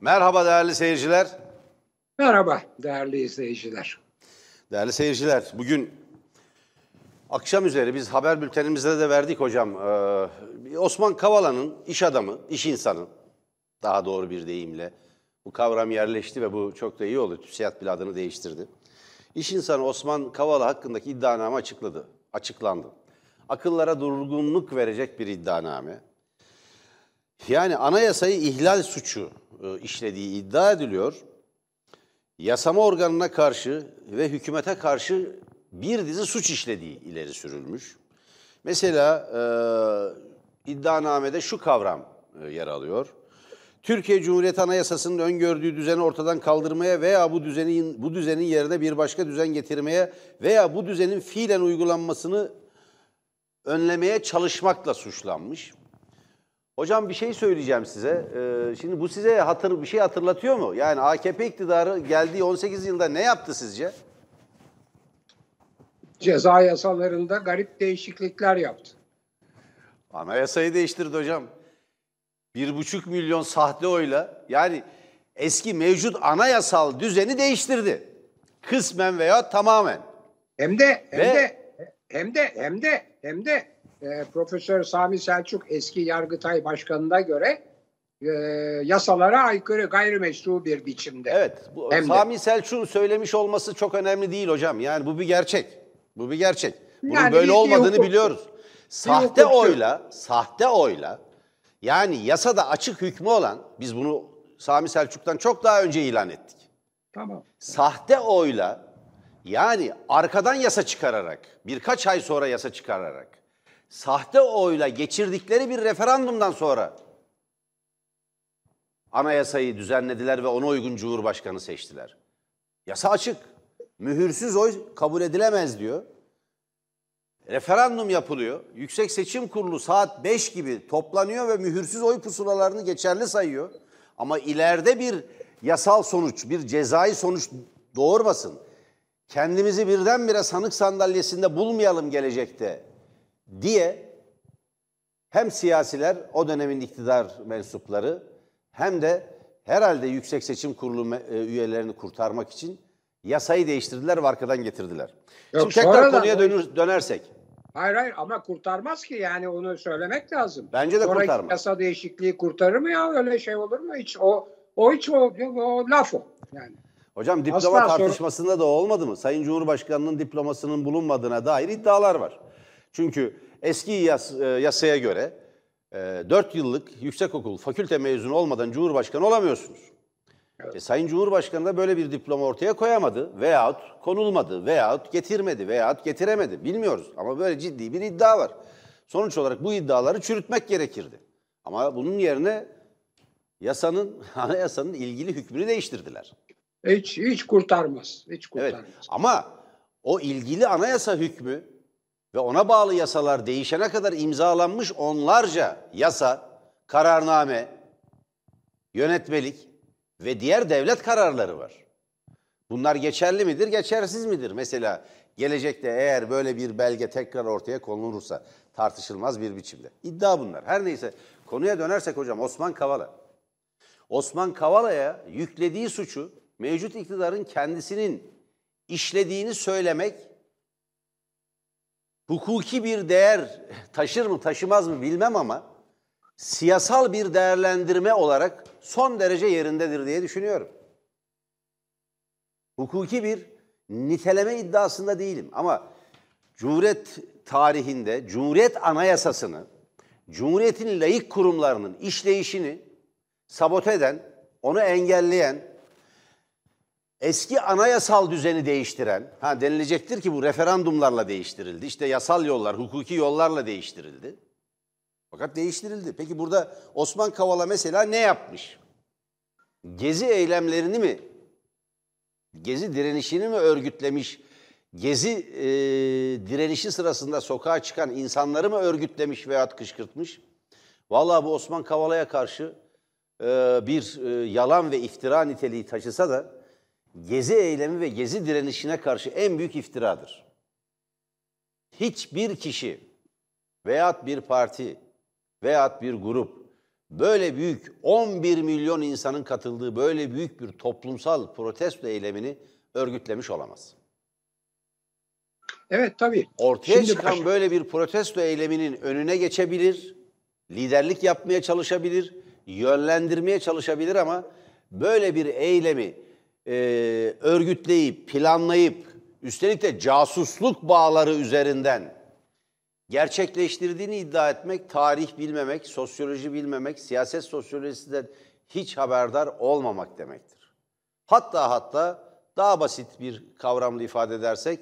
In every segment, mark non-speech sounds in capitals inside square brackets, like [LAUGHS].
Merhaba değerli seyirciler. Merhaba değerli izleyiciler. Değerli seyirciler, bugün akşam üzeri biz haber bültenimizde de verdik hocam. Ee, Osman Kavala'nın iş adamı, iş insanı daha doğru bir deyimle. Bu kavram yerleşti ve bu çok da iyi oldu. TÜSİAD bile adını değiştirdi. İş insanı Osman Kavala hakkındaki iddianame açıkladı, açıklandı. Akıllara durgunluk verecek bir iddianame. Yani anayasayı ihlal suçu e, işlediği iddia ediliyor. Yasama organına karşı ve hükümete karşı bir dizi suç işlediği ileri sürülmüş. Mesela e, iddianamede şu kavram e, yer alıyor. Türkiye Cumhuriyeti Anayasası'nın öngördüğü düzeni ortadan kaldırmaya veya bu düzenin bu düzenin yerine bir başka düzen getirmeye veya bu düzenin fiilen uygulanmasını önlemeye çalışmakla suçlanmış. Hocam bir şey söyleyeceğim size. Ee, şimdi bu size hatır bir şey hatırlatıyor mu? Yani AKP iktidarı geldiği 18 yılda ne yaptı sizce? Ceza yasalarında garip değişiklikler yaptı. Anayasayı değiştirdi hocam. Bir buçuk milyon sahte oyla yani eski mevcut anayasal düzeni değiştirdi. Kısmen veya tamamen. Hem de hem Ve- de hem de hem de hem de e, Profesör Sami Selçuk eski Yargıtay Başkanı'na göre e, yasalara aykırı gayrimeşru bir biçimde. Evet. Bu, Hem de. Sami Selçuk'un söylemiş olması çok önemli değil hocam. Yani bu bir gerçek. Bu bir gerçek. Bunun Yani böyle olmadığını hukukçu. biliyoruz. Sahte hukukçu. oyla, sahte oyla yani yasada açık hükmü olan biz bunu Sami Selçuk'tan çok daha önce ilan ettik. Tamam. Sahte oyla yani arkadan yasa çıkararak, birkaç ay sonra yasa çıkararak, sahte oyla geçirdikleri bir referandumdan sonra anayasayı düzenlediler ve ona uygun Cumhurbaşkanı seçtiler. Yasa açık. Mühürsüz oy kabul edilemez diyor. Referandum yapılıyor. Yüksek Seçim Kurulu saat 5 gibi toplanıyor ve mühürsüz oy pusulalarını geçerli sayıyor. Ama ileride bir yasal sonuç, bir cezai sonuç doğurmasın. Kendimizi birdenbire sanık sandalyesinde bulmayalım gelecekte diye hem siyasiler, o dönemin iktidar mensupları hem de herhalde Yüksek Seçim Kurulu e, üyelerini kurtarmak için yasayı değiştirdiler ve arkadan getirdiler. Yok, Şimdi tekrar konuya dönür, dönersek. Hayır hayır ama kurtarmaz ki yani onu söylemek lazım. Bence de Sonraki kurtarmaz. yasa değişikliği kurtarır mı ya öyle şey olur mu hiç o o hiç o, o laf o yani. Hocam diploma Asla sonra- tartışmasında da olmadı mı? Sayın Cumhurbaşkanı'nın diplomasının bulunmadığına dair iddialar var. Çünkü eski yas- e, yasaya göre e, 4 yıllık yüksekokul fakülte mezunu olmadan Cumhurbaşkanı olamıyorsunuz. E, Sayın Cumhurbaşkanı da böyle bir diploma ortaya koyamadı veyahut konulmadı veyahut getirmedi veyahut getiremedi bilmiyoruz. Ama böyle ciddi bir iddia var. Sonuç olarak bu iddiaları çürütmek gerekirdi. Ama bunun yerine yasanın, [LAUGHS] anayasanın ilgili hükmünü değiştirdiler. Hiç hiç kurtarmaz. Hiç Evet kurtarmaz. ama o ilgili anayasa hükmü ve ona bağlı yasalar değişene kadar imzalanmış onlarca yasa, kararname, yönetmelik ve diğer devlet kararları var. Bunlar geçerli midir, geçersiz midir? Mesela gelecekte eğer böyle bir belge tekrar ortaya konulursa tartışılmaz bir biçimde. İddia bunlar. Her neyse konuya dönersek hocam Osman Kavala. Osman Kavala'ya yüklediği suçu mevcut iktidarın kendisinin işlediğini söylemek hukuki bir değer taşır mı taşımaz mı bilmem ama siyasal bir değerlendirme olarak son derece yerindedir diye düşünüyorum. Hukuki bir niteleme iddiasında değilim ama Cumhuriyet tarihinde Cumhuriyet Anayasası'nı, Cumhuriyet'in layık kurumlarının işleyişini sabote eden, onu engelleyen, eski anayasal düzeni değiştiren, ha denilecektir ki bu referandumlarla değiştirildi. İşte yasal yollar, hukuki yollarla değiştirildi. Fakat değiştirildi. Peki burada Osman Kavala mesela ne yapmış? Gezi eylemlerini mi, gezi direnişini mi örgütlemiş? Gezi e, direnişi sırasında sokağa çıkan insanları mı örgütlemiş veya kışkırtmış? Vallahi bu Osman Kavala'ya karşı e, bir e, yalan ve iftira niteliği taşısa da gezi eylemi ve gezi direnişine karşı en büyük iftiradır. Hiçbir kişi veyahut bir parti veyahut bir grup böyle büyük 11 milyon insanın katıldığı böyle büyük bir toplumsal protesto eylemini örgütlemiş olamaz. Evet tabii. Ortaya Şimdi çıkan baş- böyle bir protesto eyleminin önüne geçebilir, liderlik yapmaya çalışabilir, yönlendirmeye çalışabilir ama böyle bir eylemi e, örgütleyip, planlayıp, üstelik de casusluk bağları üzerinden gerçekleştirdiğini iddia etmek, tarih bilmemek, sosyoloji bilmemek, siyaset sosyolojisinden hiç haberdar olmamak demektir. Hatta hatta daha basit bir kavramla ifade edersek,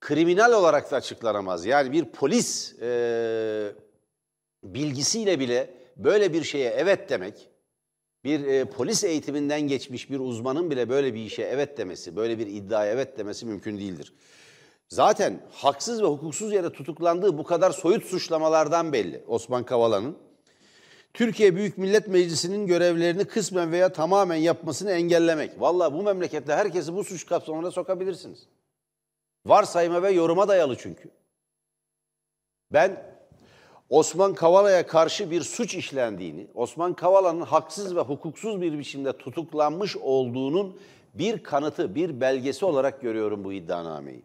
kriminal olarak da açıklanamaz. Yani bir polis e, bilgisiyle bile böyle bir şeye evet demek, bir e, polis eğitiminden geçmiş bir uzmanın bile böyle bir işe evet demesi, böyle bir iddiaya evet demesi mümkün değildir. Zaten haksız ve hukuksuz yere tutuklandığı bu kadar soyut suçlamalardan belli Osman Kavala'nın. Türkiye Büyük Millet Meclisi'nin görevlerini kısmen veya tamamen yapmasını engellemek. Vallahi bu memlekette herkesi bu suç kapsamına sokabilirsiniz. Varsayma ve yoruma dayalı çünkü. Ben Osman Kavala'ya karşı bir suç işlendiğini, Osman Kavala'nın haksız ve hukuksuz bir biçimde tutuklanmış olduğunun bir kanıtı, bir belgesi olarak görüyorum bu iddianameyi.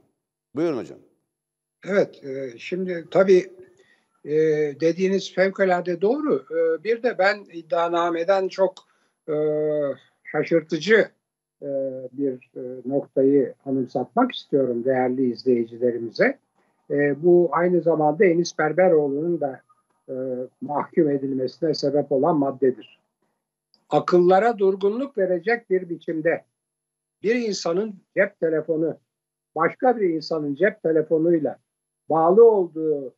Buyurun hocam. Evet, e, şimdi tabii e, dediğiniz fevkalade doğru. E, bir de ben iddianameden çok şaşırtıcı bir noktayı anımsatmak istiyorum değerli izleyicilerimize. E, bu aynı zamanda Enis Berberoğlu'nun da e, mahkum edilmesine sebep olan maddedir. Akıllara durgunluk verecek bir biçimde bir insanın cep telefonu başka bir insanın cep telefonuyla bağlı olduğu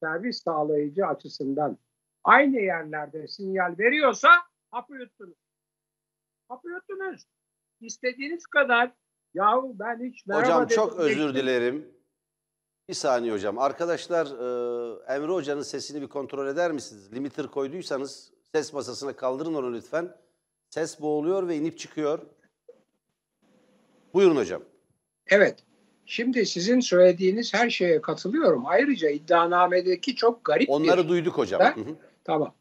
servis sağlayıcı açısından aynı yerlerde sinyal veriyorsa hapı yuttunuz. Hapı yuttunuz. İstediğiniz kadar yahu ben hiç merhaba Hocam çok özür dilerim. Bir saniye hocam. Arkadaşlar e, Emre Hoca'nın sesini bir kontrol eder misiniz? Limiter koyduysanız ses masasına kaldırın onu lütfen. Ses boğuluyor ve inip çıkıyor. Buyurun hocam. Evet. Şimdi sizin söylediğiniz her şeye katılıyorum. Ayrıca iddianamedeki çok garip bir Onları duyduk hocam. Hı hı. Tamam.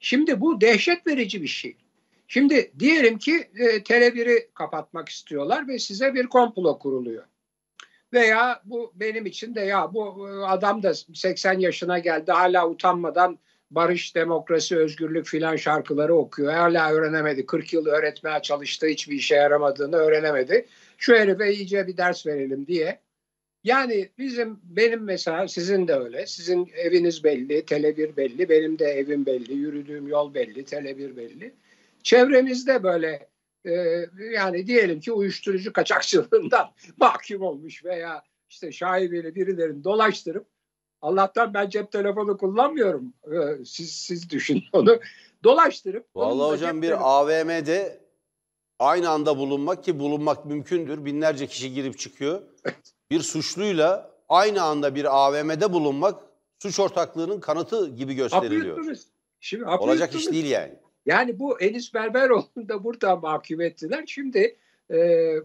Şimdi bu dehşet verici bir şey. Şimdi diyelim ki e, Tele1'i kapatmak istiyorlar ve size bir komplo kuruluyor. Veya bu benim için de ya bu adam da 80 yaşına geldi hala utanmadan barış, demokrasi, özgürlük filan şarkıları okuyor. Hala öğrenemedi. 40 yıl öğretmeye çalıştı. Hiçbir işe yaramadığını öğrenemedi. Şu herife iyice bir ders verelim diye. Yani bizim benim mesela sizin de öyle. Sizin eviniz belli, Tele1 belli, benim de evim belli, yürüdüğüm yol belli, Tele1 belli. Çevremizde böyle e, yani diyelim ki uyuşturucu kaçakçılığından [LAUGHS] mahkum olmuş veya işte şaibeli birilerini dolaştırıp Allah'tan ben cep telefonu kullanmıyorum. E, siz siz düşünün [LAUGHS] onu. Dolaştırıp Vallahi hocam bir telefonu- AVM'de aynı anda bulunmak ki bulunmak mümkündür. Binlerce kişi girip çıkıyor. Bir suçluyla aynı anda bir AVM'de bulunmak suç ortaklığının kanıtı gibi gösteriliyor. Şimdi hapı Olacak iş değil yani. Yani bu Enis Berberoğlu'nu da buradan mahkum ettiler. Şimdi e,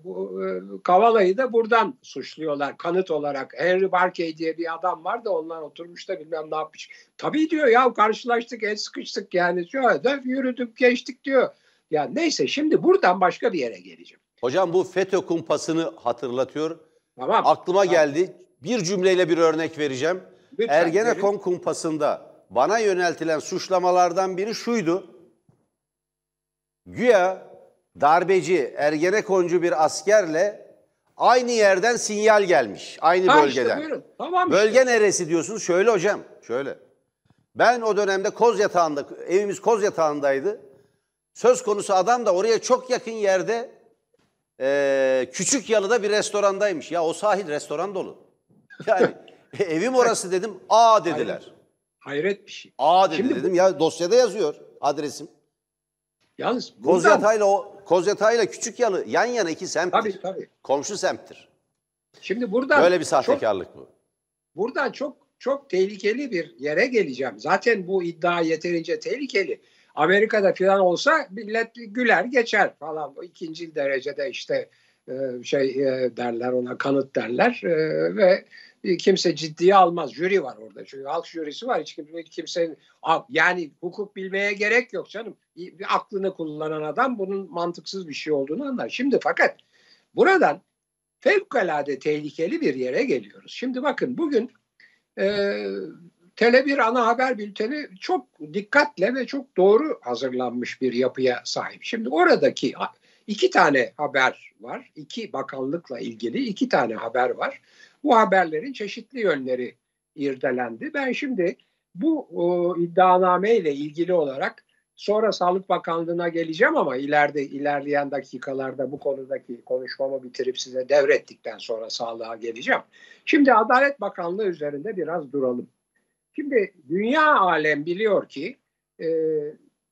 bu, e, Kavala'yı da buradan suçluyorlar kanıt olarak. Henry Barkey diye bir adam var da onlar oturmuş da bilmem ne yapmış. Tabii diyor ya karşılaştık el sıkıştık yani. Şöyle de yürüdük geçtik diyor. Ya neyse şimdi buradan başka bir yere geleceğim. Hocam bu FETÖ kumpasını hatırlatıyor. Tamam. Aklıma Tamam. geldi. Bir cümleyle bir örnek vereceğim. Lütfen Ergenekon kumpasında bana yöneltilen suçlamalardan biri şuydu. Güya darbeci, Ergenekoncu bir askerle aynı yerden sinyal gelmiş. Aynı Ha işte bölgeden. buyurun. Tamam işte. Bölge neresi diyorsunuz? Şöyle hocam, şöyle. Ben o dönemde Koz Yatağı'nda, evimiz Koz Yatağı'ndaydı. Söz konusu adam da oraya çok yakın yerde eee küçük yalıda bir restorandaymış. Ya o sahil restoran dolu. [LAUGHS] Yani evim orası dedim. A dediler. Hayret bir şey. A dedi Şimdi bu- dedim. Ya dosyada yazıyor adresim. Yalnız buradan, Kozyatağı'yla o Kozyatağı'yla küçük yalı yan yana iki semttir. tabii tabii. Komşu semttir. Şimdi buradan Böyle bir çok sahtekarlık bu. buradan çok çok tehlikeli bir yere geleceğim. Zaten bu iddia yeterince tehlikeli. Amerika'da falan olsa millet güler geçer falan. Bu ikinci derecede işte e, şey e, derler ona kanıt derler E, ve kimse ciddiye almaz. Jüri var orada. Çünkü halk jürisi var. Hiç kimse, kimse yani hukuk bilmeye gerek yok canım. Aklını kullanan adam bunun mantıksız bir şey olduğunu anlar. Şimdi fakat buradan fevkalade tehlikeli bir yere geliyoruz. Şimdi bakın bugün e, Tele1 ana haber bülteni çok dikkatle ve çok doğru hazırlanmış bir yapıya sahip. Şimdi oradaki iki tane haber var. iki bakanlıkla ilgili iki tane haber var. Bu haberlerin çeşitli yönleri irdelendi. Ben şimdi bu o, iddianame ile ilgili olarak sonra Sağlık Bakanlığı'na geleceğim ama ileride ilerleyen dakikalarda bu konudaki konuşmamı bitirip size devrettikten sonra sağlığa geleceğim. Şimdi Adalet Bakanlığı üzerinde biraz duralım. Şimdi dünya alem biliyor ki e,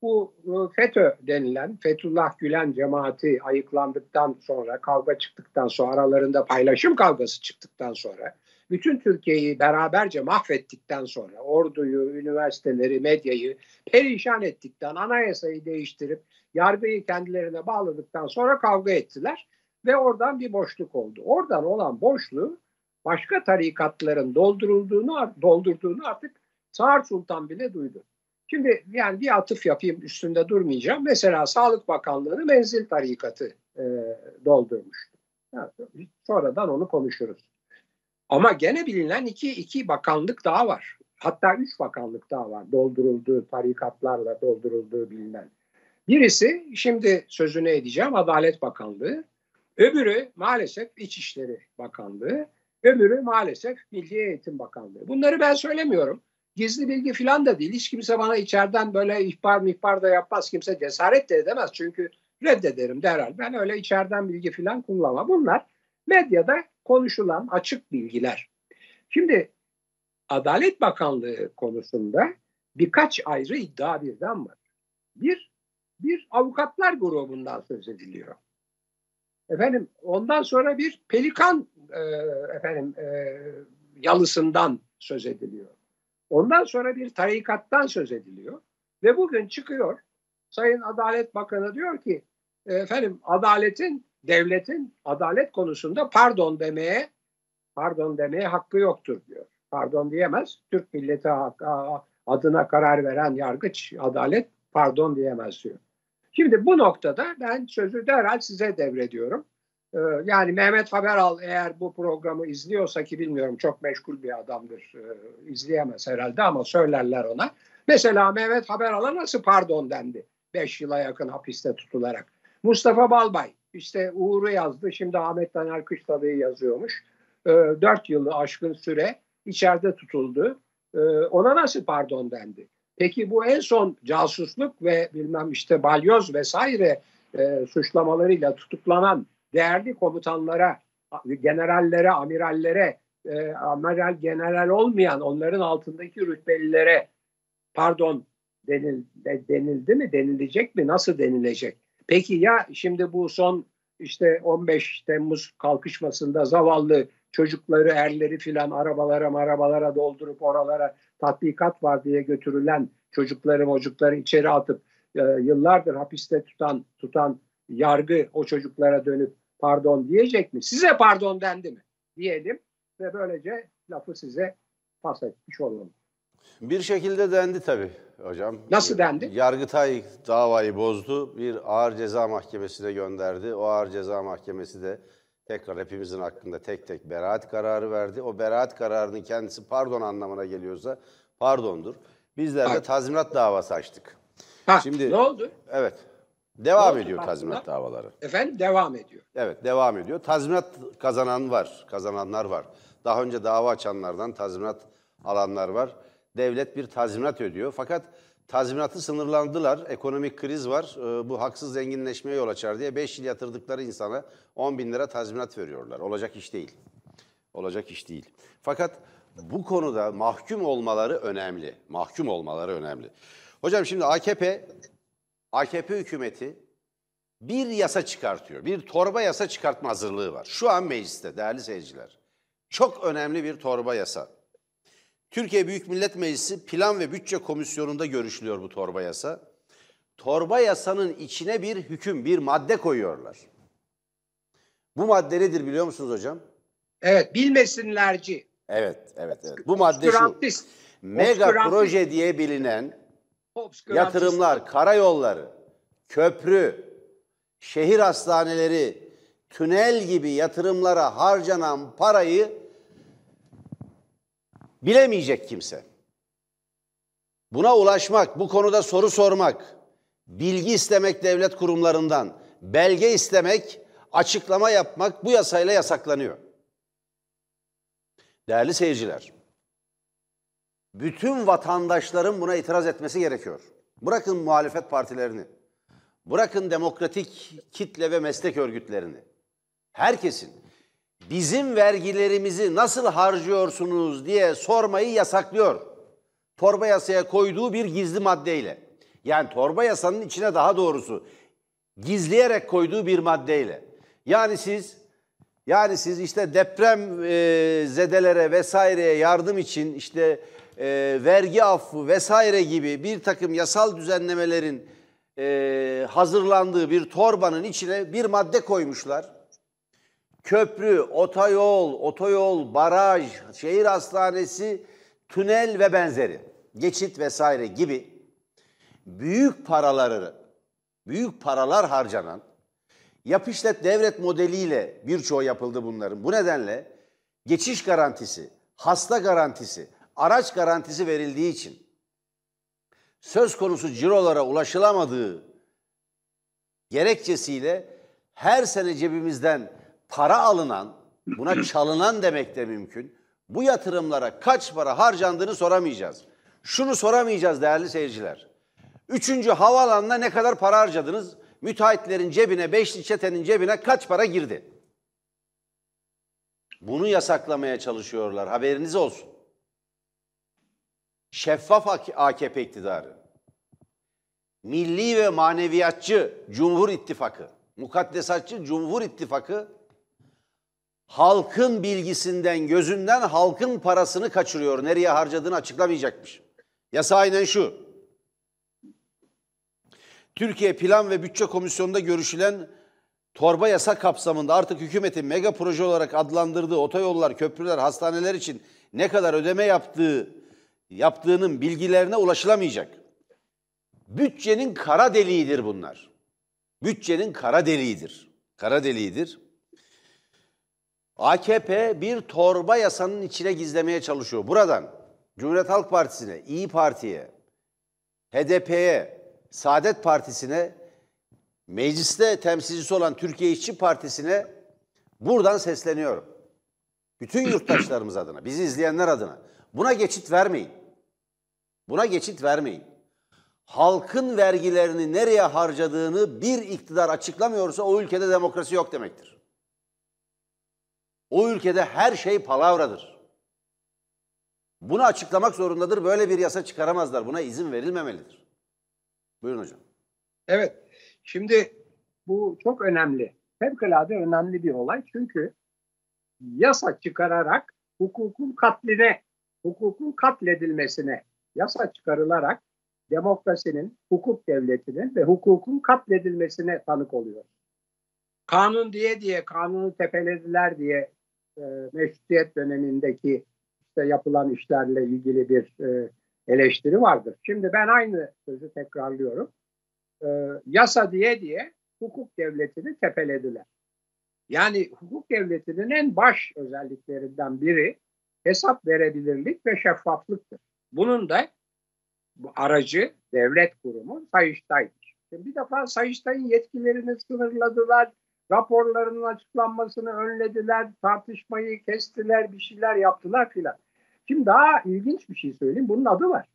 bu FETÖ denilen Fethullah Gülen cemaati ayıklandıktan sonra kavga çıktıktan sonra aralarında paylaşım kavgası çıktıktan sonra bütün Türkiye'yi beraberce mahvettikten sonra orduyu, üniversiteleri, medyayı perişan ettikten anayasayı değiştirip yargıyı kendilerine bağladıktan sonra kavga ettiler ve oradan bir boşluk oldu. Oradan olan boşluğu başka tarikatların doldurulduğunu doldurduğunu artık Sağır Sultan bile duydu. Şimdi yani bir atıf yapayım üstünde durmayacağım. Mesela Sağlık Bakanlığı'nı menzil tarikatı e, doldurmuştu. Yani sonradan onu konuşuruz. Ama gene bilinen iki, iki bakanlık daha var. Hatta üç bakanlık daha var doldurulduğu tarikatlarla doldurulduğu bilinen. Birisi şimdi sözünü edeceğim Adalet Bakanlığı. Öbürü maalesef İçişleri Bakanlığı. Öbürü maalesef Milli Eğitim Bakanlığı. Bunları ben söylemiyorum gizli bilgi falan da değil. Hiç kimse bana içeriden böyle ihbar mihbar da yapmaz. Kimse cesaret de edemez. Çünkü reddederim derhal. Ben öyle içeriden bilgi falan kullanmam. Bunlar medyada konuşulan açık bilgiler. Şimdi Adalet Bakanlığı konusunda birkaç ayrı iddia birden var. Bir, bir avukatlar grubundan söz ediliyor. Efendim ondan sonra bir pelikan e, efendim e, yalısından söz ediliyor. Ondan sonra bir tarikattan söz ediliyor. Ve bugün çıkıyor Sayın Adalet Bakanı diyor ki efendim adaletin, devletin adalet konusunda pardon demeye pardon demeye hakkı yoktur diyor. Pardon diyemez. Türk milleti adına karar veren yargıç adalet pardon diyemez diyor. Şimdi bu noktada ben sözü derhal size devrediyorum. Ee, yani Mehmet Haberal eğer bu programı izliyorsa ki bilmiyorum çok meşgul bir adamdır. Ee, izleyemez herhalde ama söylerler ona. Mesela Mehmet Haberal'a nasıl pardon dendi? Beş yıla yakın hapiste tutularak. Mustafa Balbay işte Uğur'u yazdı. Şimdi Ahmet Taner Kışladı'yı yazıyormuş. Ee, dört yılı aşkın süre içeride tutuldu. Ona nasıl pardon dendi? Peki bu en son casusluk ve bilmem işte balyoz vesaire e, suçlamalarıyla tutuklanan değerli komutanlara, generallere, amirallere, e, amiral general olmayan onların altındaki rütbelilere pardon denil, denildi mi, denilecek mi, nasıl denilecek? Peki ya şimdi bu son işte 15 Temmuz kalkışmasında zavallı çocukları, erleri filan arabalara arabalara doldurup oralara tatbikat var diye götürülen çocukları mocukları içeri atıp e, yıllardır hapiste tutan tutan yargı o çocuklara dönüp pardon diyecek mi? Size pardon dendi mi? Diyelim ve böylece lafı size pas etmiş olalım. Bir şekilde dendi tabii hocam. Nasıl dendi? Yargıtay davayı bozdu. Bir ağır ceza mahkemesine gönderdi. O ağır ceza mahkemesi de tekrar hepimizin hakkında tek tek beraat kararı verdi. O beraat kararının kendisi pardon anlamına geliyorsa pardondur. Bizler de tazminat davası açtık. Ha, Şimdi ne oldu? Evet. Devam ediyor aslında. tazminat davaları. Efendim devam ediyor. Evet devam ediyor. Tazminat kazanan var, kazananlar var. Daha önce dava açanlardan tazminat alanlar var. Devlet bir tazminat ödüyor. Fakat tazminatı sınırlandılar. Ekonomik kriz var. Ee, bu haksız zenginleşmeye yol açar diye 5 yıl yatırdıkları insana 10 bin lira tazminat veriyorlar. Olacak iş değil. Olacak iş değil. Fakat bu konuda mahkum olmaları önemli. Mahkum olmaları önemli. Hocam şimdi AKP AKP hükümeti bir yasa çıkartıyor. Bir torba yasa çıkartma hazırlığı var. Şu an mecliste değerli seyirciler. Çok önemli bir torba yasa. Türkiye Büyük Millet Meclisi Plan ve Bütçe Komisyonu'nda görüşülüyor bu torba yasa. Torba yasanın içine bir hüküm, bir madde koyuyorlar. Bu madde nedir biliyor musunuz hocam? Evet, bilmesinlerci. Evet, evet, evet. Bu madde şu. Mega proje diye bilinen yatırımlar, karayolları, köprü, şehir hastaneleri, tünel gibi yatırımlara harcanan parayı bilemeyecek kimse. Buna ulaşmak, bu konuda soru sormak, bilgi istemek devlet kurumlarından, belge istemek, açıklama yapmak bu yasayla yasaklanıyor. Değerli seyirciler, bütün vatandaşların buna itiraz etmesi gerekiyor. Bırakın muhalefet partilerini, bırakın demokratik kitle ve meslek örgütlerini. Herkesin bizim vergilerimizi nasıl harcıyorsunuz diye sormayı yasaklıyor. Torba yasaya koyduğu bir gizli maddeyle. Yani torba yasanın içine daha doğrusu gizleyerek koyduğu bir maddeyle. Yani siz yani siz işte deprem e, zedelere vesaireye yardım için işte e, vergi affı vesaire gibi bir takım yasal düzenlemelerin e, hazırlandığı bir torbanın içine bir madde koymuşlar. Köprü, otoyol, otoyol, baraj, şehir hastanesi, tünel ve benzeri, geçit vesaire gibi büyük paraları, büyük paralar harcanan Yapışlet devlet modeliyle birçoğu yapıldı bunların. Bu nedenle geçiş garantisi, hasta garantisi, araç garantisi verildiği için söz konusu cirolara ulaşılamadığı gerekçesiyle her sene cebimizden para alınan, buna [CLEARS THROAT] çalınan demek de mümkün. Bu yatırımlara kaç para harcandığını soramayacağız. Şunu soramayacağız değerli seyirciler. Üçüncü havaalanına ne kadar para harcadınız? müteahhitlerin cebine, beşli çetenin cebine kaç para girdi? Bunu yasaklamaya çalışıyorlar. Haberiniz olsun. Şeffaf AKP iktidarı. Milli ve maneviyatçı Cumhur İttifakı, mukaddesatçı Cumhur İttifakı halkın bilgisinden, gözünden halkın parasını kaçırıyor. Nereye harcadığını açıklamayacakmış. Yasa aynen şu. Türkiye Plan ve Bütçe Komisyonu'nda görüşülen torba yasa kapsamında artık hükümetin mega proje olarak adlandırdığı otoyollar, köprüler, hastaneler için ne kadar ödeme yaptığı yaptığının bilgilerine ulaşılamayacak. Bütçenin kara deliğidir bunlar. Bütçenin kara deliğidir. Kara deliğidir. AKP bir torba yasanın içine gizlemeye çalışıyor. Buradan Cumhuriyet Halk Partisi'ne, İyi Parti'ye, HDP'ye, Saadet Partisi'ne, mecliste temsilcisi olan Türkiye İşçi Partisi'ne buradan sesleniyorum. Bütün yurttaşlarımız adına, bizi izleyenler adına buna geçit vermeyin. Buna geçit vermeyin. Halkın vergilerini nereye harcadığını bir iktidar açıklamıyorsa o ülkede demokrasi yok demektir. O ülkede her şey palavradır. Bunu açıklamak zorundadır. Böyle bir yasa çıkaramazlar. Buna izin verilmemelidir. Buyurun hocam. Evet. Şimdi bu çok önemli. Fevkalade önemli bir olay. Çünkü yasa çıkararak hukukun katline, hukukun katledilmesine yasa çıkarılarak demokrasinin, hukuk devletinin ve hukukun katledilmesine tanık oluyor. Kanun diye diye kanunu tepelediler diye e, meşrutiyet dönemindeki işte yapılan işlerle ilgili bir e, eleştiri vardır. Şimdi ben aynı sözü tekrarlıyorum. Ee, yasa diye diye hukuk devletini tepelediler. Yani hukuk devletinin en baş özelliklerinden biri hesap verebilirlik ve şeffaflıktır. Bunun da bu aracı devlet kurumu Sayıştay'dır. Şimdi bir defa Sayıştay'ın yetkilerini sınırladılar, raporlarının açıklanmasını önlediler, tartışmayı kestiler, bir şeyler yaptılar filan. Şimdi daha ilginç bir şey söyleyeyim. Bunun adı var.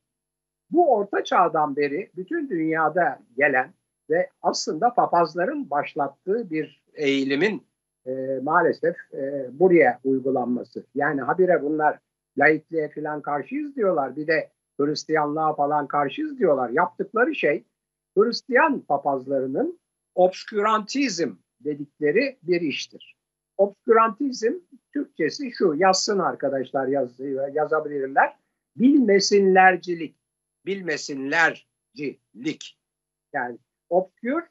Bu orta çağdan beri bütün dünyada gelen ve aslında papazların başlattığı bir eğilimin e, maalesef e, buraya uygulanması. Yani habire bunlar laikliğe falan karşıyız diyorlar. Bir de Hristiyanlığa falan karşıyız diyorlar. Yaptıkları şey Hristiyan papazlarının obskürantizm dedikleri bir iştir. Obskürantizm Türkçesi şu, yazsın arkadaşlar yaz, yazabilirler. Bilmesinlercilik, bilmesinlercilik. Yani obskür,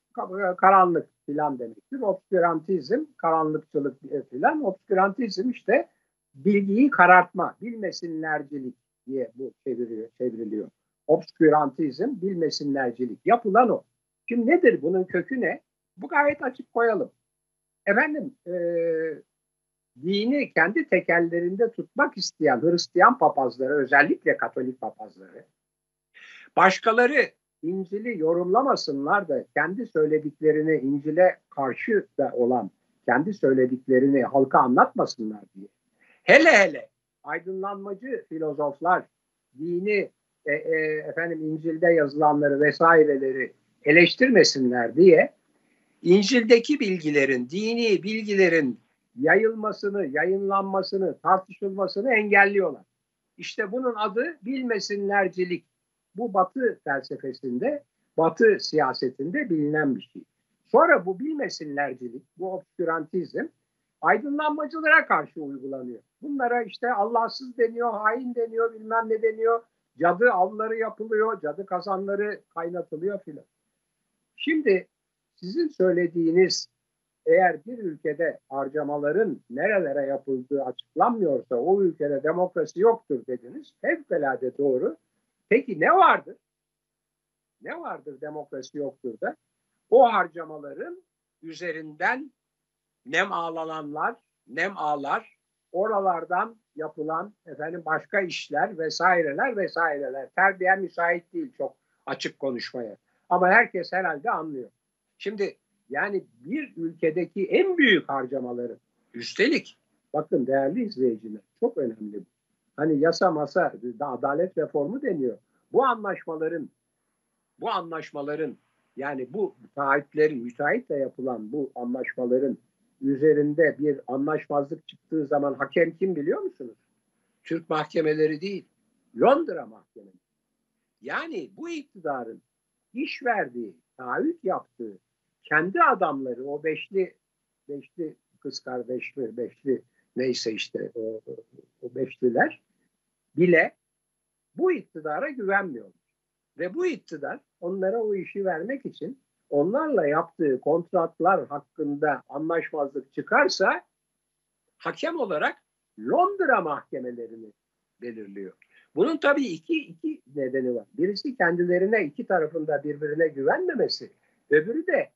karanlık filan demektir. Obskürantizm, karanlıkçılık filan. Obskürantizm işte bilgiyi karartma, bilmesinlercilik diye bu çevriliyor. çevriliyor. Obskürantizm, bilmesinlercilik. Yapılan o. Şimdi nedir bunun kökü ne? Bu gayet açık koyalım. Efendim e, dini kendi tekellerinde tutmak isteyen Hristiyan papazları, özellikle Katolik papazları, başkaları İncil'i yorumlamasınlar da kendi söylediklerini İncil'e karşı da olan kendi söylediklerini halka anlatmasınlar diye. Hele hele aydınlanmacı filozoflar dini e, e, efendim İncil'de yazılanları vesaireleri eleştirmesinler diye İncil'deki bilgilerin, dini bilgilerin yayılmasını, yayınlanmasını, tartışılmasını engelliyorlar. İşte bunun adı bilmesinlercilik. Bu Batı felsefesinde, Batı siyasetinde bilinen bir şey. Sonra bu bilmesinlercilik, bu obskürantizm aydınlanmacılara karşı uygulanıyor. Bunlara işte Allahsız deniyor, hain deniyor, bilmem ne deniyor. Cadı avları yapılıyor, cadı kazanları kaynatılıyor filan. Şimdi sizin söylediğiniz eğer bir ülkede harcamaların nerelere yapıldığı açıklanmıyorsa o ülkede demokrasi yoktur dediniz. Fevkalade doğru. Peki ne vardır? Ne vardır demokrasi yoktur da? O harcamaların üzerinden nem ağlananlar, nem ağlar, oralardan yapılan efendim başka işler vesaireler vesaireler. Terbiye müsait değil çok açık konuşmaya. Ama herkes herhalde anlıyor. Şimdi yani bir ülkedeki en büyük harcamaları üstelik bakın değerli izleyiciler çok önemli. Hani yasa masa adalet reformu deniyor. Bu anlaşmaların bu anlaşmaların yani bu taahhütlerin müteahhitle yapılan bu anlaşmaların üzerinde bir anlaşmazlık çıktığı zaman hakem kim biliyor musunuz? Türk mahkemeleri değil, Londra mahkemeleri. Yani bu iktidarın iş verdiği, taahhüt yaptığı kendi adamları o beşli beşli kız kardeş mi beşli neyse işte o, o beşliler bile bu iktidara güvenmiyorlar. Ve bu iktidar onlara o işi vermek için onlarla yaptığı kontratlar hakkında anlaşmazlık çıkarsa hakem olarak Londra mahkemelerini belirliyor. Bunun tabii iki, iki nedeni var. Birisi kendilerine iki tarafında birbirine güvenmemesi. Öbürü de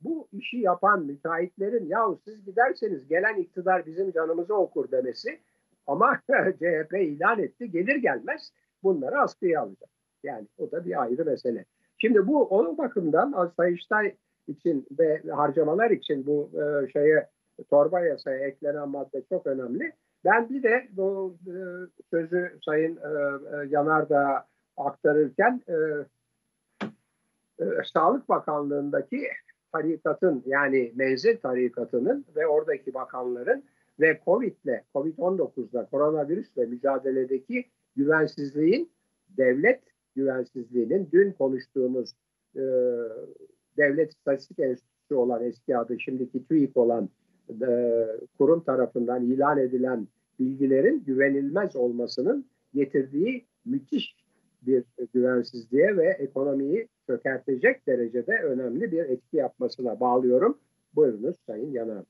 bu işi yapan müteahhitlerin yahu siz giderseniz gelen iktidar bizim canımızı okur demesi ama [LAUGHS] CHP ilan etti gelir gelmez bunları askıya alacak. Yani o da bir ayrı mesele. Şimdi bu onun bakımdan Sayıştay için ve harcamalar için bu e, şeye torba yasaya eklenen madde çok önemli. Ben bir de bu e, sözü Sayın e, e, Yanardağ aktarırken e, e, Sağlık Bakanlığı'ndaki tarikatın yani menzil tarikatının ve oradaki bakanların ve Covid'le, Covid-19'da koronavirüsle mücadeledeki güvensizliğin devlet güvensizliğinin dün konuştuğumuz e, Devlet İstatistik Enstitüsü olan eski adı şimdiki TÜİK olan e, kurum tarafından ilan edilen bilgilerin güvenilmez olmasının getirdiği müthiş bir güvensizliğe ve ekonomiyi çökertecek derecede önemli bir etki yapmasına bağlıyorum. Buyurunuz Sayın Yanar.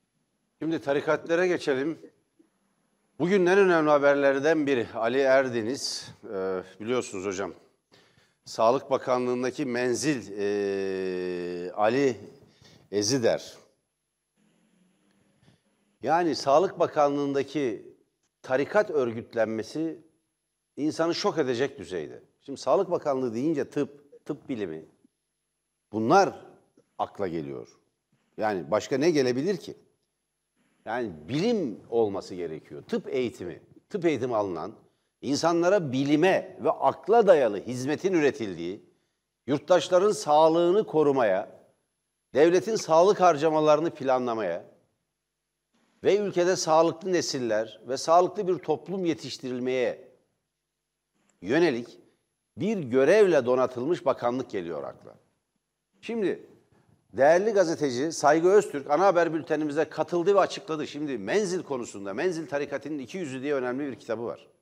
Şimdi tarikatlere geçelim. Bugün en önemli haberlerden biri Ali Erdeniz, e, biliyorsunuz hocam, Sağlık Bakanlığı'ndaki menzil e, Ali Ezider. Yani Sağlık Bakanlığı'ndaki tarikat örgütlenmesi insanı şok edecek düzeyde. Şimdi Sağlık Bakanlığı deyince tıp, tıp bilimi bunlar akla geliyor. Yani başka ne gelebilir ki? Yani bilim olması gerekiyor. Tıp eğitimi, tıp eğitimi alınan, insanlara bilime ve akla dayalı hizmetin üretildiği, yurttaşların sağlığını korumaya, devletin sağlık harcamalarını planlamaya ve ülkede sağlıklı nesiller ve sağlıklı bir toplum yetiştirilmeye yönelik bir görevle donatılmış bakanlık geliyor akla. Şimdi değerli gazeteci Saygı Öztürk ana haber bültenimize katıldı ve açıkladı. Şimdi menzil konusunda Menzil Tarikatı'nın iki yüzü diye önemli bir kitabı var.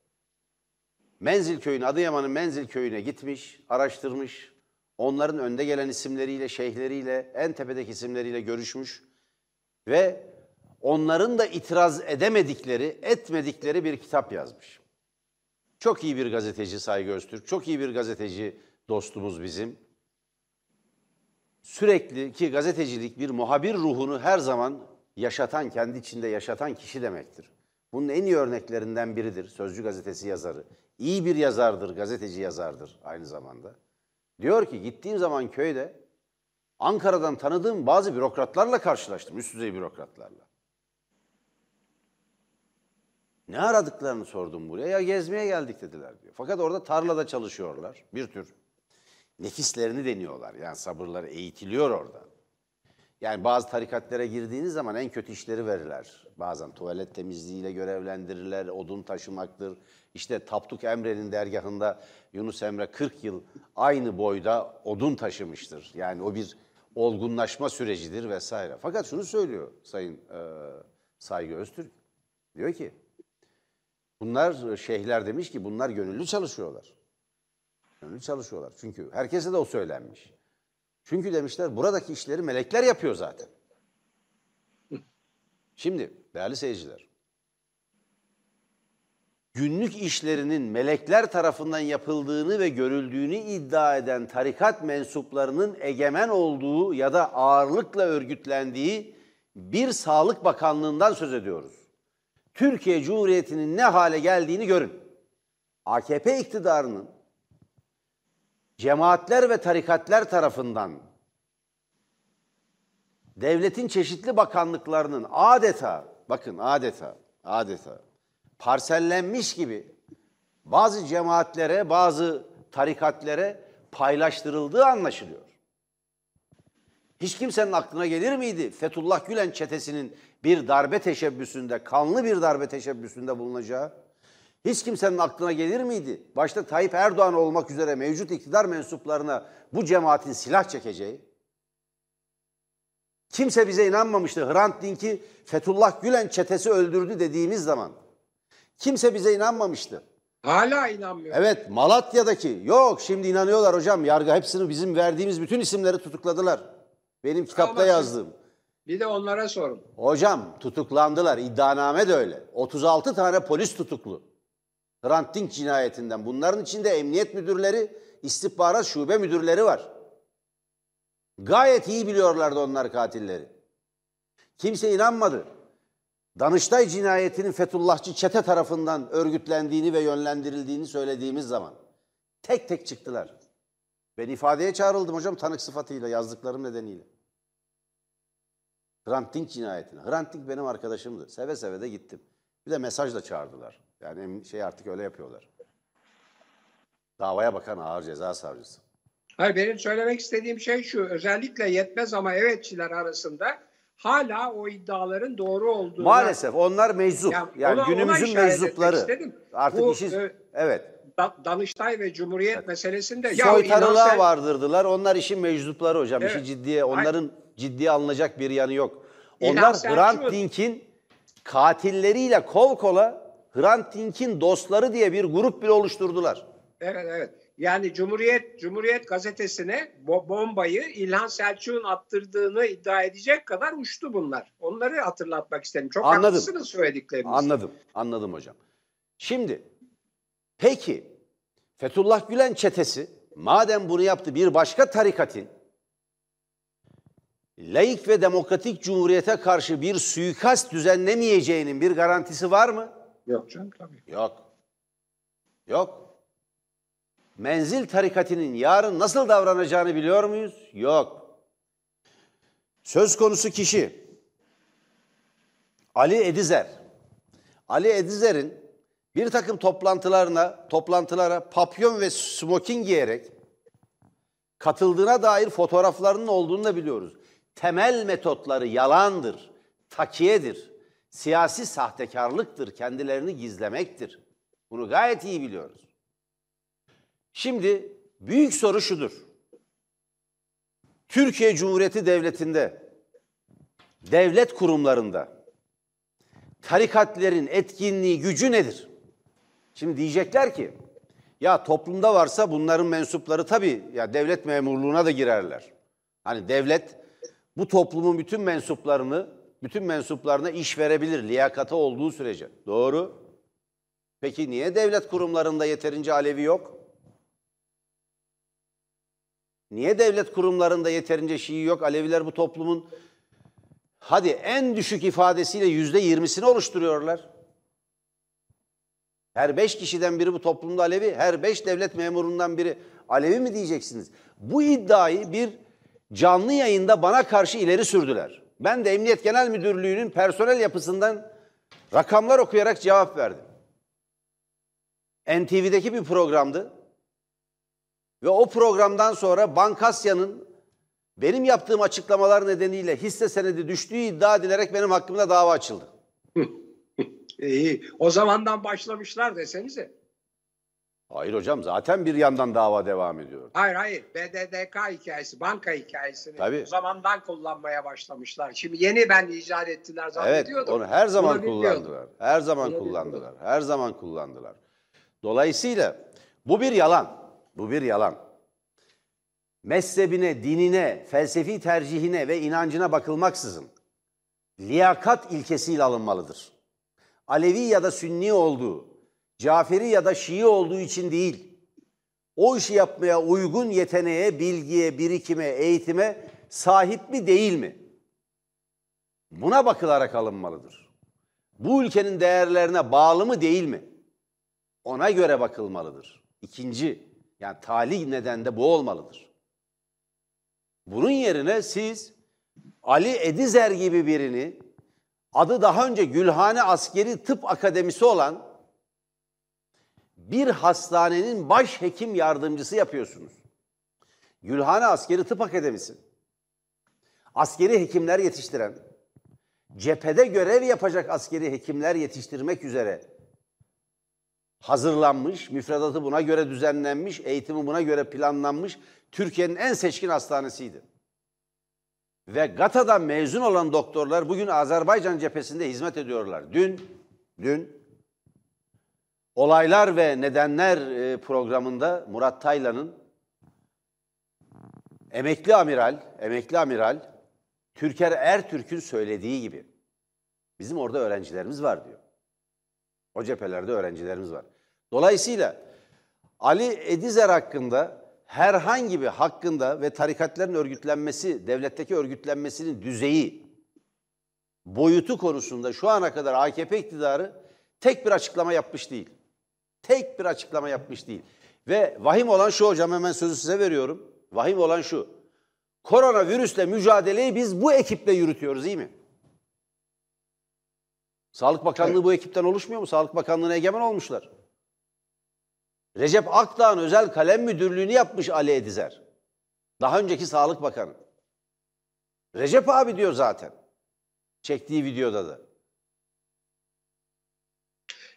Menzil köyüne, Adıyaman'ın Menzil köyüne gitmiş, araştırmış. Onların önde gelen isimleriyle, şeyhleriyle, en tepedeki isimleriyle görüşmüş. Ve onların da itiraz edemedikleri, etmedikleri bir kitap yazmış. Çok iyi bir gazeteci Saygı Öztürk, çok iyi bir gazeteci dostumuz bizim. Sürekli ki gazetecilik bir muhabir ruhunu her zaman yaşatan, kendi içinde yaşatan kişi demektir. Bunun en iyi örneklerinden biridir Sözcü gazetesi yazarı. İyi bir yazardır, gazeteci yazardır aynı zamanda. Diyor ki gittiğim zaman köyde Ankara'dan tanıdığım bazı bürokratlarla karşılaştım, üst düzey bürokratlarla. Ne aradıklarını sordum buraya. Ya gezmeye geldik dediler diyor. Fakat orada tarlada çalışıyorlar. Bir tür nefislerini deniyorlar. Yani sabırları eğitiliyor orada. Yani bazı tarikatlere girdiğiniz zaman en kötü işleri verirler. Bazen tuvalet temizliğiyle görevlendirirler, odun taşımaktır. İşte Tapduk Emre'nin dergahında Yunus Emre 40 yıl aynı boyda odun taşımıştır. Yani o bir olgunlaşma sürecidir vesaire. Fakat şunu söylüyor Sayın e, Saygı Öztürk. Diyor ki bunlar şeyhler demiş ki bunlar gönüllü çalışıyorlar. Gönüllü çalışıyorlar. Çünkü herkese de o söylenmiş. Çünkü demişler buradaki işleri melekler yapıyor zaten. Şimdi değerli seyirciler, günlük işlerinin melekler tarafından yapıldığını ve görüldüğünü iddia eden tarikat mensuplarının egemen olduğu ya da ağırlıkla örgütlendiği bir Sağlık Bakanlığından söz ediyoruz. Türkiye Cumhuriyeti'nin ne hale geldiğini görün. AKP iktidarının cemaatler ve tarikatler tarafından devletin çeşitli bakanlıklarının adeta, bakın adeta, adeta parsellenmiş gibi bazı cemaatlere, bazı tarikatlere paylaştırıldığı anlaşılıyor. Hiç kimsenin aklına gelir miydi Fethullah Gülen çetesinin bir darbe teşebbüsünde, kanlı bir darbe teşebbüsünde bulunacağı? Hiç kimsenin aklına gelir miydi? Başta Tayyip Erdoğan olmak üzere mevcut iktidar mensuplarına bu cemaatin silah çekeceği? Kimse bize inanmamıştı. Hrant Dink'i Fethullah Gülen çetesi öldürdü dediğimiz zaman. Kimse bize inanmamıştı. Hala inanmıyor. Evet Malatya'daki yok şimdi inanıyorlar hocam. Yargı hepsini bizim verdiğimiz bütün isimleri tutukladılar. Benim kitapta Ama- yazdığım. Bir de onlara sorun. Hocam tutuklandılar. İddianame de öyle. 36 tane polis tutuklu. Hrant Dink cinayetinden. Bunların içinde emniyet müdürleri, istihbarat şube müdürleri var. Gayet iyi biliyorlardı onlar katilleri. Kimse inanmadı. Danıştay cinayetinin Fethullahçı çete tarafından örgütlendiğini ve yönlendirildiğini söylediğimiz zaman tek tek çıktılar. Ben ifadeye çağrıldım hocam tanık sıfatıyla yazdıklarım nedeniyle. Hrant Dink cinayetine. Hrant Dink benim arkadaşımdı. Seve seve de gittim. Bir de mesajla çağırdılar. Yani şey artık öyle yapıyorlar. Davaya bakan ağır ceza savcısı. Hayır benim söylemek istediğim şey şu. Özellikle yetmez ama evetçiler arasında hala o iddiaların doğru olduğunu Maalesef onlar meczup. Ya yani ona- ona günümüzün etmek meczupları. Artık Bu, işi e, evet. Da- Danıştay ve Cumhuriyet meselesinde ya Soytarılığa Sel- vardırdılar. Onlar işin meczupları hocam. Evet. İşi ciddiye, onların ciddiye alınacak bir yanı yok. Onlar Selçuk- Hrant Dink'in katilleriyle kol kola Hrant Dink'in dostları diye bir grup bile oluşturdular. Evet evet. Yani Cumhuriyet Cumhuriyet gazetesine bo- bombayı İlhan Selçuk'un attırdığını iddia edecek kadar uçtu bunlar. Onları hatırlatmak istedim. Çok Anladım. haklısınız söylediklerinizde. Anladım. Anladım hocam. Şimdi peki Fethullah Gülen çetesi madem bunu yaptı bir başka tarikatın laik ve demokratik cumhuriyete karşı bir suikast düzenlemeyeceğinin bir garantisi var mı? Yok canım tabii. Yok. Yok. Menzil tarikatının yarın nasıl davranacağını biliyor muyuz? Yok. Söz konusu kişi Ali Edizer. Ali Edizer'in bir takım toplantılarına, toplantılara papyon ve smoking giyerek katıldığına dair fotoğraflarının olduğunu da biliyoruz. Temel metotları yalandır, takiyedir, siyasi sahtekarlıktır, kendilerini gizlemektir. Bunu gayet iyi biliyoruz. Şimdi büyük soru şudur. Türkiye Cumhuriyeti Devleti'nde, devlet kurumlarında tarikatlerin etkinliği, gücü nedir? Şimdi diyecekler ki, ya toplumda varsa bunların mensupları tabii ya devlet memurluğuna da girerler. Hani devlet bu toplumun bütün mensuplarını bütün mensuplarına iş verebilir liyakata olduğu sürece. Doğru. Peki niye devlet kurumlarında yeterince Alevi yok? Niye devlet kurumlarında yeterince Şii yok? Aleviler bu toplumun hadi en düşük ifadesiyle yüzde yirmisini oluşturuyorlar. Her beş kişiden biri bu toplumda Alevi, her beş devlet memurundan biri Alevi mi diyeceksiniz? Bu iddiayı bir canlı yayında bana karşı ileri sürdüler. Ben de Emniyet Genel Müdürlüğü'nün personel yapısından rakamlar okuyarak cevap verdim. NTV'deki bir programdı. Ve o programdan sonra Bankasya'nın benim yaptığım açıklamalar nedeniyle hisse senedi düştüğü iddia edilerek benim hakkımda dava açıldı. [LAUGHS] İyi. O zamandan başlamışlar desenize. Hayır hocam zaten bir yandan dava devam ediyor. Hayır hayır. BDDK hikayesi, banka hikayesini Tabii. o zamandan kullanmaya başlamışlar. Şimdi yeni ben icat ettiler Evet zannediyordum. onu her zaman Bunu kullandılar. Her zaman Bunu kullandılar. Her zaman kullandılar. Dolayısıyla bu bir yalan. Bu bir yalan. Mezhebine, dinine, felsefi tercihine ve inancına bakılmaksızın liyakat ilkesiyle alınmalıdır. Alevi ya da Sünni olduğu, Caferi ya da Şii olduğu için değil, o işi yapmaya uygun yeteneğe, bilgiye, birikime, eğitime sahip mi değil mi? Buna bakılarak alınmalıdır. Bu ülkenin değerlerine bağlı mı değil mi? Ona göre bakılmalıdır. İkinci, yani talih neden de bu olmalıdır. Bunun yerine siz Ali Edizer gibi birini adı daha önce Gülhane Askeri Tıp Akademisi olan bir hastanenin baş hekim yardımcısı yapıyorsunuz. Gülhane Askeri Tıp Akademisi. Askeri hekimler yetiştiren, cephede görev yapacak askeri hekimler yetiştirmek üzere hazırlanmış, müfredatı buna göre düzenlenmiş, eğitimi buna göre planlanmış Türkiye'nin en seçkin hastanesiydi. Ve GATA'dan mezun olan doktorlar bugün Azerbaycan cephesinde hizmet ediyorlar. Dün, dün Olaylar ve Nedenler e, programında Murat Taylan'ın emekli amiral, emekli amiral Türker Ertürk'ün söylediği gibi bizim orada öğrencilerimiz var diyor. O cephelerde öğrencilerimiz var. Dolayısıyla Ali Edizer hakkında herhangi bir hakkında ve tarikatların örgütlenmesi, devletteki örgütlenmesinin düzeyi, boyutu konusunda şu ana kadar AKP iktidarı tek bir açıklama yapmış değil. Tek bir açıklama yapmış değil. Ve vahim olan şu hocam hemen sözü size veriyorum. Vahim olan şu. Koronavirüsle mücadeleyi biz bu ekiple yürütüyoruz iyi mi? Sağlık Bakanlığı Evet. bu ekipten oluşmuyor mu? Sağlık Bakanlığı'na egemen olmuşlar. Recep Akdağ'ın özel kalem müdürlüğünü yapmış Ali Edizer. Daha önceki Sağlık Bakanı. Recep abi diyor zaten. Çektiği videoda da.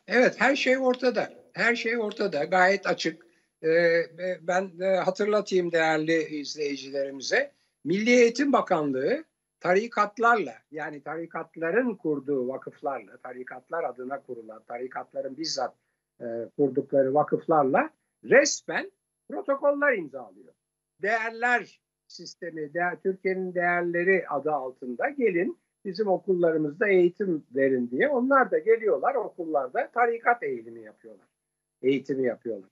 Evet her şey ortada. Her şey ortada. Gayet açık. Ee, ben e, hatırlatayım değerli izleyicilerimize. Milli Eğitim Bakanlığı tarikatlarla yani tarikatların kurduğu vakıflarla, tarikatlar adına kurulan, tarikatların bizzat e, kurdukları vakıflarla resmen protokoller imzalıyor. Değerler sistemi, değer, Türkiye'nin değerleri adı altında gelin bizim okullarımızda eğitim verin diye. Onlar da geliyorlar okullarda tarikat eğitimi yapıyorlar. Eğitimi yapıyorlar.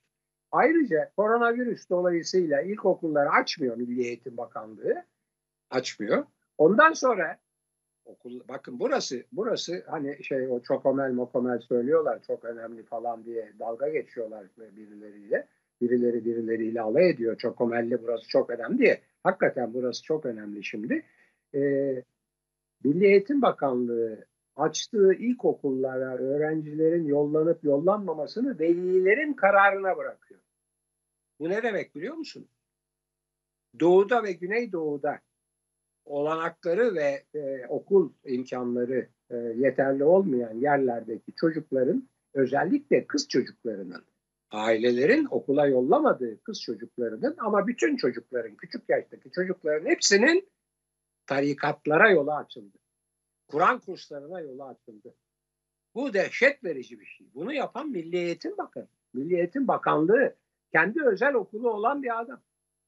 Ayrıca koronavirüs dolayısıyla ilkokulları açmıyor Milli Eğitim Bakanlığı. Açmıyor. Ondan sonra okul bakın burası burası hani şey o çokomel mokomel söylüyorlar çok önemli falan diye dalga geçiyorlar birileriyle. Birileri birileriyle alay ediyor çokomelli burası çok önemli diye. Hakikaten burası çok önemli şimdi. Ee, Milli Eğitim Bakanlığı açtığı ilkokullara öğrencilerin yollanıp yollanmamasını velilerin kararına bırakıyor. Bu ne demek biliyor musun? Doğuda ve Güneydoğu'da olanakları ve e, okul imkanları e, yeterli olmayan yerlerdeki çocukların özellikle kız çocuklarının ailelerin okula yollamadığı kız çocuklarının ama bütün çocukların küçük yaştaki çocukların hepsinin tarikatlara yolu açıldı. Kur'an kurslarına yolu açıldı. Bu dehşet verici bir şey. Bunu yapan Milli Eğitim Bakanı. Milli Eğitim Bakanlığı kendi özel okulu olan bir adam.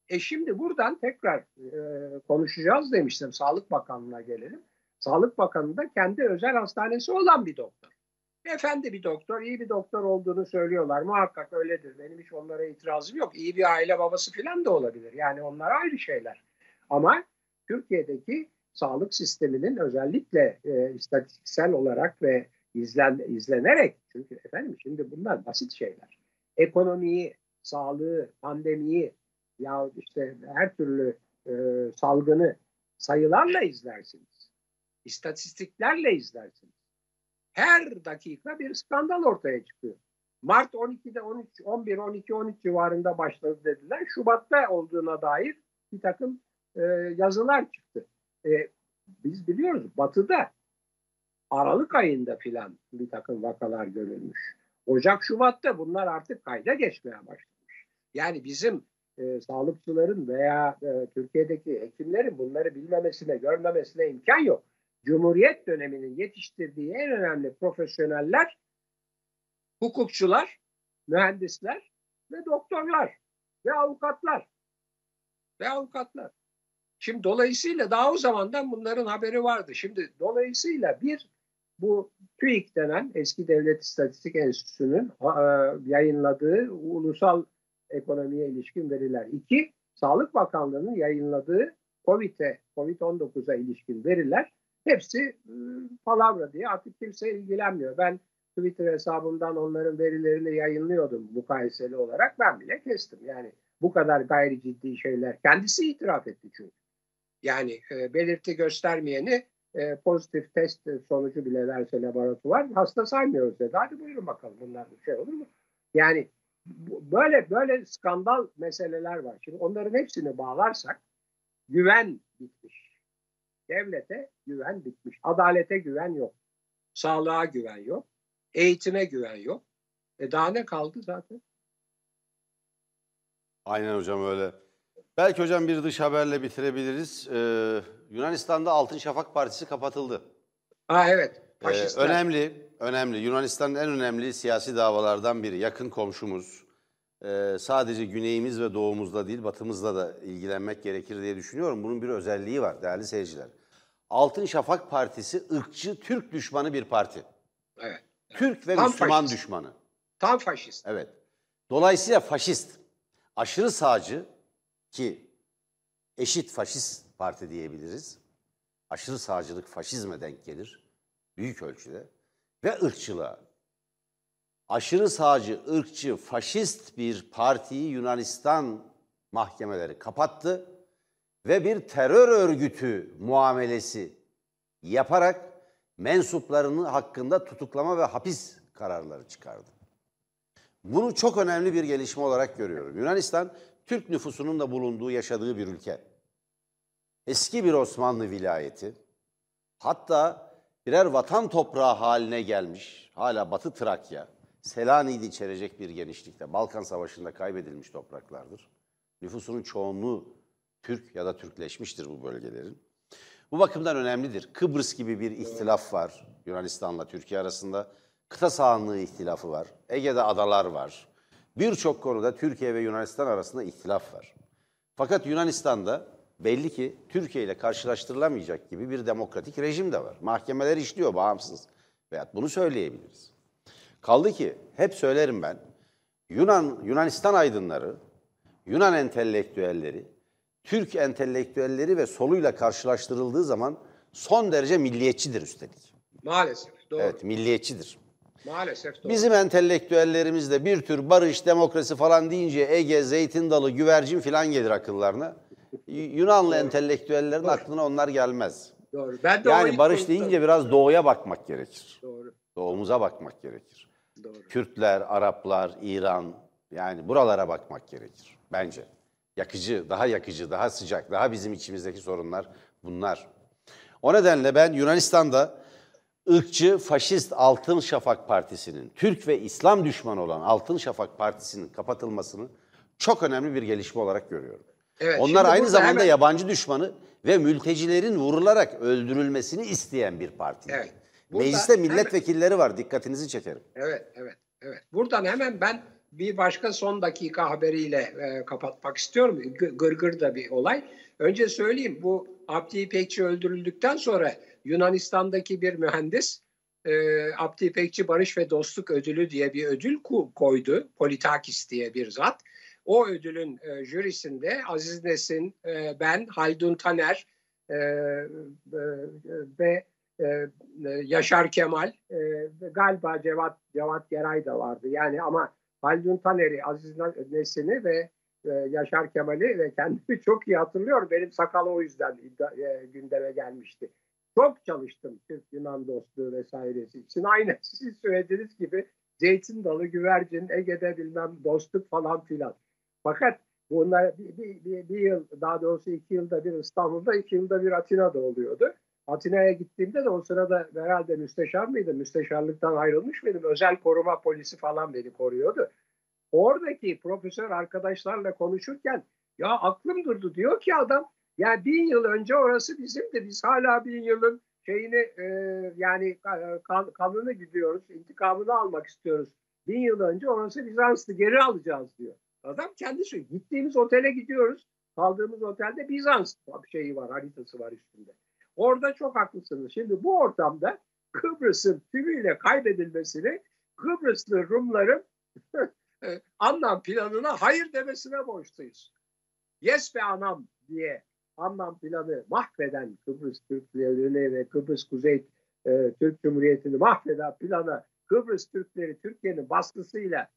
E şimdi buradan tekrar e, konuşacağız demiştim. Sağlık Bakanlığı'na gelelim. Sağlık Bakanı da kendi özel hastanesi olan bir doktor. Efendi bir doktor, iyi bir doktor olduğunu söylüyorlar. Muhakkak öyledir. Benim hiç onlara itirazım yok. İyi bir aile babası falan da olabilir. Yani onlar ayrı şeyler. Ama Türkiye'deki sağlık sisteminin özellikle e, istatistiksel olarak ve izlen, izlenerek çünkü efendim şimdi bunlar basit şeyler. Ekonomiyi, sağlığı, pandemiyi ya işte her türlü e, salgını sayılarla izlersiniz. İstatistiklerle izlersiniz. Her dakika bir skandal ortaya çıkıyor. Mart 12'de 13, 11, 12, 13 civarında başladı dediler. Şubat'ta olduğuna dair bir takım e, yazılar çıktı. E, biz biliyoruz batıda Aralık ayında filan bir takım vakalar görülmüş. Ocak, Şubat'ta bunlar artık kayda geçmeye başlamış. Yani bizim e, sağlıkçıların veya e, Türkiye'deki hekimlerin bunları bilmemesine, görmemesine imkan yok. Cumhuriyet döneminin yetiştirdiği en önemli profesyoneller hukukçular, mühendisler ve doktorlar ve avukatlar ve avukatlar. Şimdi dolayısıyla daha o zamandan bunların haberi vardı. Şimdi dolayısıyla bir bu TÜİK denen eski Devlet İstatistik Enstitüsü'nün e, yayınladığı ulusal ekonomiye ilişkin veriler. İki, Sağlık Bakanlığı'nın yayınladığı COVID'e, COVID-19'a ilişkin veriler hepsi e, palavra diye artık kimse ilgilenmiyor. Ben Twitter hesabımdan onların verilerini yayınlıyordum mukayeseli olarak. Ben bile kestim. Yani bu kadar gayri ciddi şeyler. Kendisi itiraf etti çünkü. Yani e, belirti göstermeyeni e, pozitif test sonucu bile verse laboratuvar hasta saymıyoruz dedi. Hadi buyurun bakalım bunlar bir şey olur mu? Yani böyle böyle skandal meseleler var. Şimdi onların hepsini bağlarsak güven bitmiş. Devlete güven bitmiş. Adalete güven yok. Sağlığa güven yok. Eğitime güven yok. E daha ne kaldı zaten? Aynen hocam öyle. Belki hocam bir dış haberle bitirebiliriz. Ee, Yunanistan'da Altın Şafak Partisi kapatıldı. Ha evet. Ee, önemli, önemli. Yunanistan'ın en önemli siyasi davalardan biri. Yakın komşumuz. Ee, sadece güneyimiz ve doğumuzda değil, batımızda da ilgilenmek gerekir diye düşünüyorum. Bunun bir özelliği var değerli seyirciler. Altın Şafak Partisi ırkçı, Türk düşmanı bir parti. Evet. Türk ve Tam Müslüman faşist. düşmanı. Tam faşist. Evet. Dolayısıyla faşist, aşırı sağcı ki eşit faşist parti diyebiliriz. Aşırı sağcılık faşizme denk gelir büyük ölçüde ve ırkçılığa. Aşırı sağcı, ırkçı, faşist bir partiyi Yunanistan mahkemeleri kapattı ve bir terör örgütü muamelesi yaparak mensuplarının hakkında tutuklama ve hapis kararları çıkardı. Bunu çok önemli bir gelişme olarak görüyorum. Yunanistan Türk nüfusunun da bulunduğu, yaşadığı bir ülke. Eski bir Osmanlı vilayeti. Hatta birer vatan toprağı haline gelmiş. Hala Batı Trakya, Selanik'i içerecek bir genişlikte. Balkan Savaşı'nda kaybedilmiş topraklardır. Nüfusunun çoğunluğu Türk ya da Türkleşmiştir bu bölgelerin. Bu bakımdan önemlidir. Kıbrıs gibi bir ihtilaf var Yunanistan'la Türkiye arasında. Kıta sahanlığı ihtilafı var. Ege'de adalar var. Birçok konuda Türkiye ve Yunanistan arasında ihtilaf var. Fakat Yunanistan'da belli ki Türkiye ile karşılaştırılamayacak gibi bir demokratik rejim de var. Mahkemeler işliyor bağımsız. Veyahut bunu söyleyebiliriz. Kaldı ki hep söylerim ben Yunan Yunanistan aydınları, Yunan entelektüelleri, Türk entelektüelleri ve soluyla karşılaştırıldığı zaman son derece milliyetçidir üstelik. Maalesef doğru. Evet milliyetçidir. Maalesef doğru. Bizim entelektüellerimiz de bir tür barış, demokrasi falan deyince Ege, Zeytin Dalı, Güvercin falan gelir akıllarına. Yunanlı doğru. entelektüellerin doğru. aklına onlar gelmez. Doğru. Ben de yani barış deyince biraz doğuya bakmak gerekir. Doğru. Doğumuza bakmak gerekir. Doğru. Kürtler, Araplar, İran yani buralara bakmak gerekir bence. Yakıcı, daha yakıcı, daha sıcak, daha bizim içimizdeki sorunlar bunlar. O nedenle ben Yunanistan'da ırkçı faşist Altın Şafak Partisi'nin, Türk ve İslam düşmanı olan Altın Şafak Partisi'nin kapatılmasını çok önemli bir gelişme olarak görüyorum. Evet, Onlar aynı zamanda hemen... yabancı düşmanı ve mültecilerin vurularak öldürülmesini isteyen bir parti. Evet. Burada Mecliste milletvekilleri hemen... var. Dikkatinizi çekerim. Evet, evet, evet. Buradan hemen ben bir başka son dakika haberiyle e, kapatmak istiyorum. Gırgır da bir olay. Önce söyleyeyim bu Abdi İpekçi öldürüldükten sonra Yunanistan'daki bir mühendis e, Abdi İpekçi Barış ve Dostluk Ödülü diye bir ödül koydu. Politakis diye bir zat. O ödülün e, jürisinde Aziz Nesin, e, ben, Haldun Taner e, e, ve e, Yaşar Kemal e, galiba Cevat Cevat Geray da vardı. Yani ama Haldun Taner'i, Aziz Nesin'i ve e, Yaşar Kemal'i ve kendimi [LAUGHS] çok iyi hatırlıyorum. Benim sakalı o yüzden e, gündeme gelmişti. Çok çalıştım Türk-Yunan dostluğu vesairesi için. [LAUGHS] Aynı sizin söylediğiniz gibi zeytin dalı, güvercin, Ege'de bilmem dostluk falan filan. Fakat bunlar bir, bir, bir, bir yıl, daha doğrusu iki yılda bir İstanbul'da, iki yılda bir Atina'da oluyordu. Atina'ya gittiğimde de o sırada herhalde müsteşar mıydım? Müsteşarlıktan ayrılmış mıydım? Özel koruma polisi falan beni koruyordu. Oradaki profesör arkadaşlarla konuşurken ya aklım durdu diyor ki adam ya bin yıl önce orası bizimdi. Biz hala bin yılın şeyini e, yani kan, kanını gidiyoruz, intikamını almak istiyoruz. Bin yıl önce orası Bizans'tı geri alacağız diyor. Adam kendisi gittiğimiz otele gidiyoruz. Kaldığımız otelde Bizans şeyi var, haritası var üstünde. Orada çok haklısınız. Şimdi bu ortamda Kıbrıs'ın tümüyle kaybedilmesini Kıbrıslı Rumların [LAUGHS] e, anlam planına hayır demesine borçluyuz. Yes be anam diye anlam planı mahveden Kıbrıs Türklerini ve Kıbrıs Kuzey e, Türk Cumhuriyeti'ni mahveden plana Kıbrıs Türkleri Türkiye'nin baskısıyla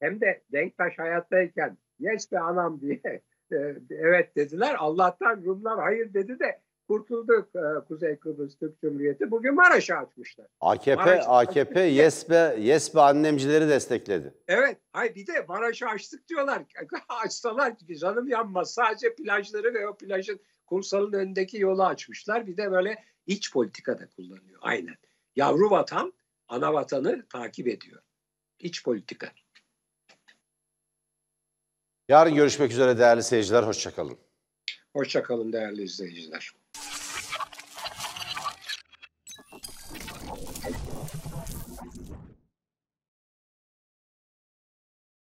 hem de Denktaş hayattayken yes be anam diye [LAUGHS] e, evet dediler. Allah'tan Rumlar hayır dedi de kurtulduk e, Kuzey Kıbrıs Türk Cumhuriyeti. Bugün Maraş'ı açmışlar. AKP Maraş- AKP yes be yes be annemcileri destekledi. Evet. Hay bir de Maraş'ı açtık diyorlar. [LAUGHS] Açsalar canım yanmaz. Sadece plajları ve o plajın kumsalın önündeki yolu açmışlar. Bir de böyle iç politikada kullanıyor. Aynen. Yavru vatan ana vatanı takip ediyor. İç politika. Yarın görüşmek üzere değerli seyirciler. Hoşçakalın. Hoşçakalın değerli izleyiciler.